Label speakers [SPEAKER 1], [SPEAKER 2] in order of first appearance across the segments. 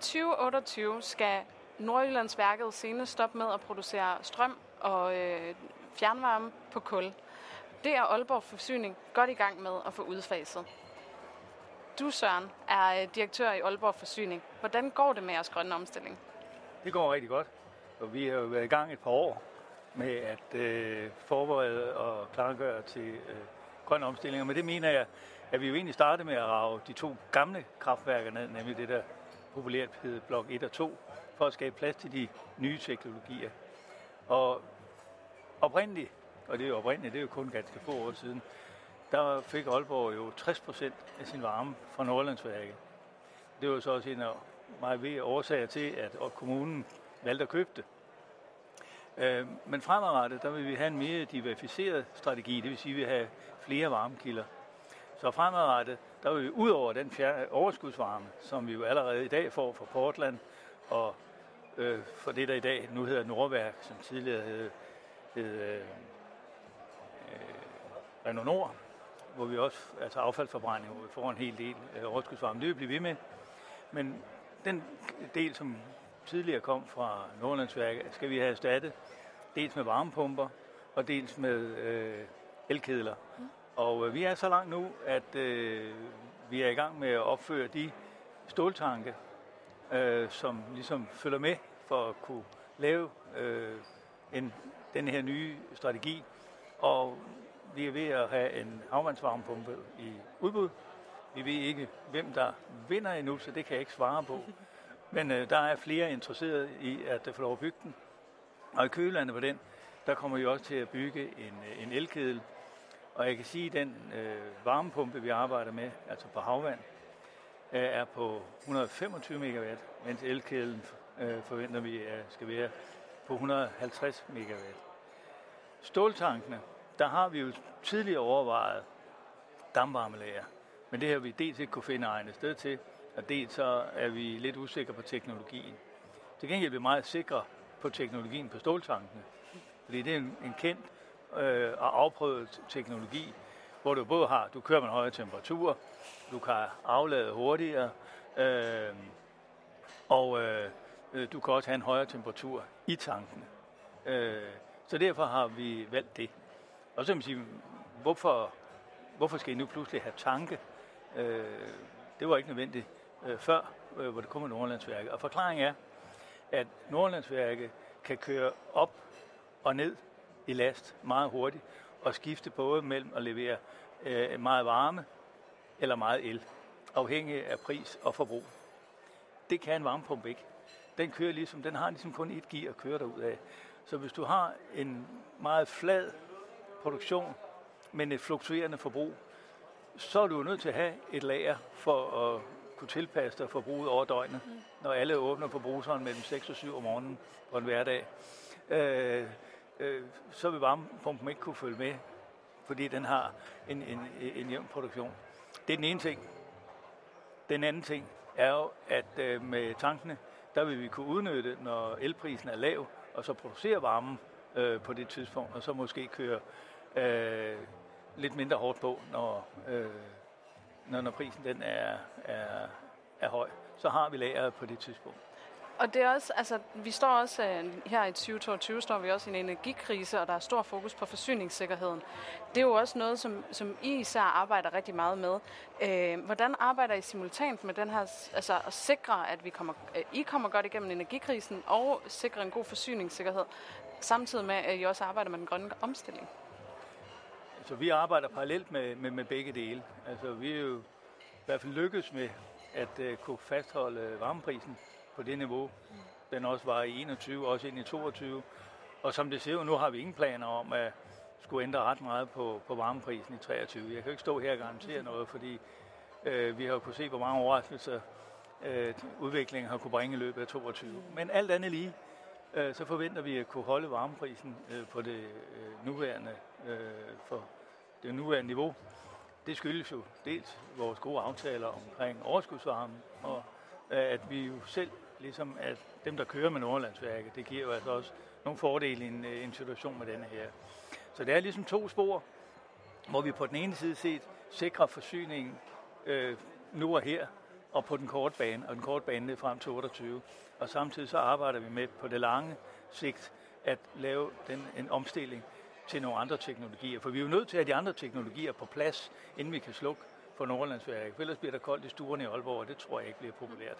[SPEAKER 1] 2028 skal Nordjyllandsværket senest stoppe med at producere strøm og øh, fjernvarme på kul. Det er Aalborg Forsyning godt i gang med at få udfaset. Du, Søren, er øh, direktør i Aalborg Forsyning. Hvordan går det med jeres grønne omstilling?
[SPEAKER 2] Det går rigtig godt, og vi har jo været i gang et par år med at øh, forberede og klargøre til øh, grøn omstilling. Og med det mener jeg, at vi jo egentlig startede med at rave de to gamle kraftværker ned, nemlig det der populært hed blok 1 og 2, for at skabe plads til de nye teknologier. Og oprindeligt, og det er jo oprindeligt, det er jo kun ganske få år siden, der fik Aalborg jo 60 procent af sin varme fra Nordlandsværket. Det var så også en af meget ved årsager til, at kommunen valgte at købe det. Øh, men fremadrettet, der vil vi have en mere diversificeret strategi, det vil sige, at vi vil have flere varmekilder. Så fremadrettet, der vil vi ud over den overskudsvarme, som vi jo allerede i dag får fra Portland, og øh, for det, der i dag nu hedder Nordværk, som tidligere hed, hed øh, øh, Renault Nord, hvor vi også, altså affaldsforbrænding, hvor vi får en hel del øh, overskudsvarme. Det vil blive ved med. Men den del, som tidligere kom fra Nordlandsværket, skal vi have erstattet dels med varmepumper og dels med øh, elkedler. Mm. Og øh, vi er så langt nu, at øh, vi er i gang med at opføre de ståltanke, øh, som ligesom følger med for at kunne lave øh, en, den her nye strategi. Og vi er ved at have en havvandsvarmepumpe i udbud. Vi ved ikke, hvem der vinder endnu, så det kan jeg ikke svare på. Men øh, der er flere interesserede i at få lov at bygge den. Og i kølandet på den, der kommer vi også til at bygge en, øh, en elkedel. Og jeg kan sige, at den øh, varmepumpe, vi arbejder med, altså på havvand, øh, er på 125 megawatt, mens elkæden øh, forventer vi at skal være på 150 megawatt. Ståltankene, der har vi jo tidligere overvejet dampvarmelager, men det har vi dels ikke kunne finde egnet sted til, og dels så er vi lidt usikre på teknologien. Til gengæld er vi meget sikre på teknologien på ståltankene, fordi det er en, en kendt øh, og afprøvet teknologi, hvor du både har, du kører med en højere temperatur, du kan aflade hurtigere, øh, og øh, øh, du kan også have en højere temperatur i tankene. Øh, så derfor har vi valgt det. Og så kan man sige, hvorfor, hvorfor skal I nu pludselig have tanke? Øh, det var ikke nødvendigt øh, før, øh, hvor det kom med Nordlandsværket. Og forklaringen er, at Nordlandsværket kan køre op og ned i last meget hurtigt, og skifte både mellem at levere øh, meget varme eller meget el, afhængig af pris og forbrug. Det kan en varmepumpe ikke. Den kører ligesom, den har ligesom kun et gear at køre derud af. Så hvis du har en meget flad produktion, men et fluktuerende forbrug, så er du nødt til at have et lager for at kunne tilpasse dig forbruget over døgnet, når alle åbner på bruseren mellem 6 og 7 om morgenen på en hverdag. Øh, øh, så vil varmepumpen ikke kunne følge med, fordi den har en, en, en jævn produktion. Det er den ene ting. Den anden ting er jo, at øh, med tankene, der vil vi kunne udnytte, når elprisen er lav, og så producere varmen øh, på det tidspunkt, og så måske køre øh, lidt mindre hårdt på, når, øh, når, når prisen den er, er, er høj. Så har vi lageret på det tidspunkt.
[SPEAKER 1] Og det er også, altså, vi står også øh, her i 2022, står vi også i en energikrise, og der er stor fokus på forsyningssikkerheden. Det er jo også noget, som, som I især arbejder rigtig meget med. Øh, hvordan arbejder I simultant med den her, altså at sikre, at vi kommer, øh, I kommer godt igennem energikrisen, og sikre en god forsyningssikkerhed, samtidig med, at I også arbejder med den grønne omstilling?
[SPEAKER 2] Så vi arbejder parallelt med, med, med begge dele. Altså, vi er jo i hvert fald lykkedes med at uh, kunne fastholde varmeprisen på det niveau. Den også var i 21, også ind i 22. Og som det ser ud nu, har vi ingen planer om at skulle ændre ret meget på, på varmeprisen i 23. Jeg kan jo ikke stå her og garantere noget, fordi øh, vi har jo kunnet se, hvor mange overraskelser øh, udviklingen har kunne bringe i løbet af 22. Men alt andet lige, øh, så forventer vi at kunne holde varmeprisen øh, på det øh, nuværende øh, for det nuværende niveau. Det skyldes jo dels vores gode aftaler omkring overskudsvarme, og øh, at vi jo selv, ligesom at dem, der kører med Nordlandsværket, det giver jo altså også nogle fordele i en, øh, en situation med denne her. Så det er ligesom to spor, hvor vi på den ene side set sikrer forsyningen øh, nu og her og på den korte bane, og den korte bane er frem til 28. Og samtidig så arbejder vi med på det lange sigt at lave den, en omstilling til nogle andre teknologier. For vi er jo nødt til at have de andre teknologier på plads, inden vi kan slukke for Nordlandsværket. For ellers bliver der koldt i stuerne i Aalborg, og det tror jeg ikke bliver populært.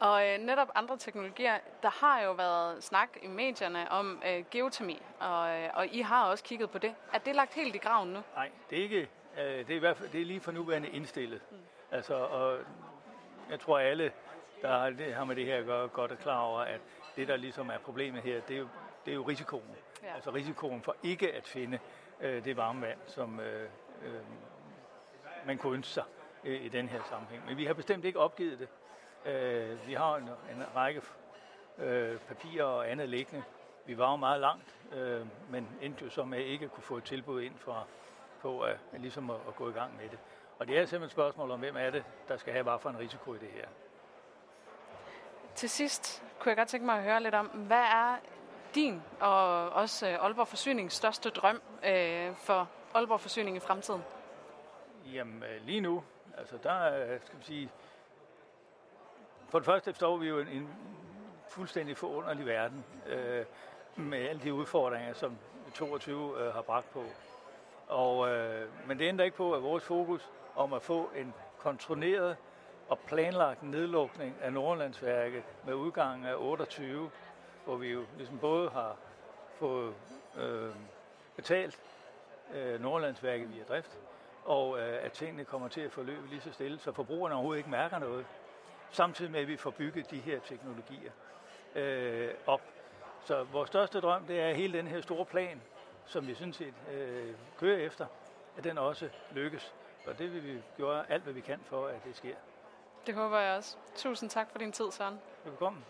[SPEAKER 1] Og øh, netop andre teknologier, der har jo været snak i medierne om øh, geotermi, og, øh, og I har også kigget på det. Er det lagt helt i graven nu?
[SPEAKER 2] Nej, det er ikke. Øh, det er i hvert fald det er lige for nuværende indstillet. Mm. Altså, og jeg tror alle, der har, det, har med det her at gøre, godt er klar over, at det, der ligesom er problemet her, det er jo, det er jo risikoen. Ja. Altså risikoen for ikke at finde øh, det varme vand, som øh, øh, man kunne ønske sig øh, i den her sammenhæng. Men vi har bestemt ikke opgivet det. Øh, vi har en, en række øh, papirer og andet liggende. Vi var jo meget langt, øh, men endte jo så med ikke kunne få et tilbud ind fra, på at, ligesom at, at gå i gang med det. Og det er simpelthen et spørgsmål om, hvem er det, der skal have hvad for en risiko i det her.
[SPEAKER 1] Til sidst kunne jeg godt tænke mig at høre lidt om, hvad er din og også øh, Aalborg Forsynings største drøm øh, for Aalborg Forsyning i fremtiden?
[SPEAKER 2] Jamen øh, lige nu, altså der skal vi sige, for det første står vi jo en, en fuldstændig forunderlig verden øh, med alle de udfordringer, som 22 øh, har bragt på. Og, øh, men det ændrer ikke på, at vores fokus om at få en kontrolleret og planlagt nedlukning af Nordlandsværket med udgangen af 28, hvor vi jo ligesom både har fået øh, betalt øh, Nordlandsværket via drift, og øh, at tingene kommer til at forløbe lige så stille, så forbrugerne overhovedet ikke mærker noget, samtidig med at vi får bygget de her teknologier øh, op. Så vores største drøm, det er hele den her store plan, som vi synes set øh, kører efter, at den også lykkes. Og det vil vi gøre alt, hvad vi kan for, at det sker.
[SPEAKER 1] Det håber jeg også. Tusind tak for din tid, Søren.
[SPEAKER 2] Velkommen.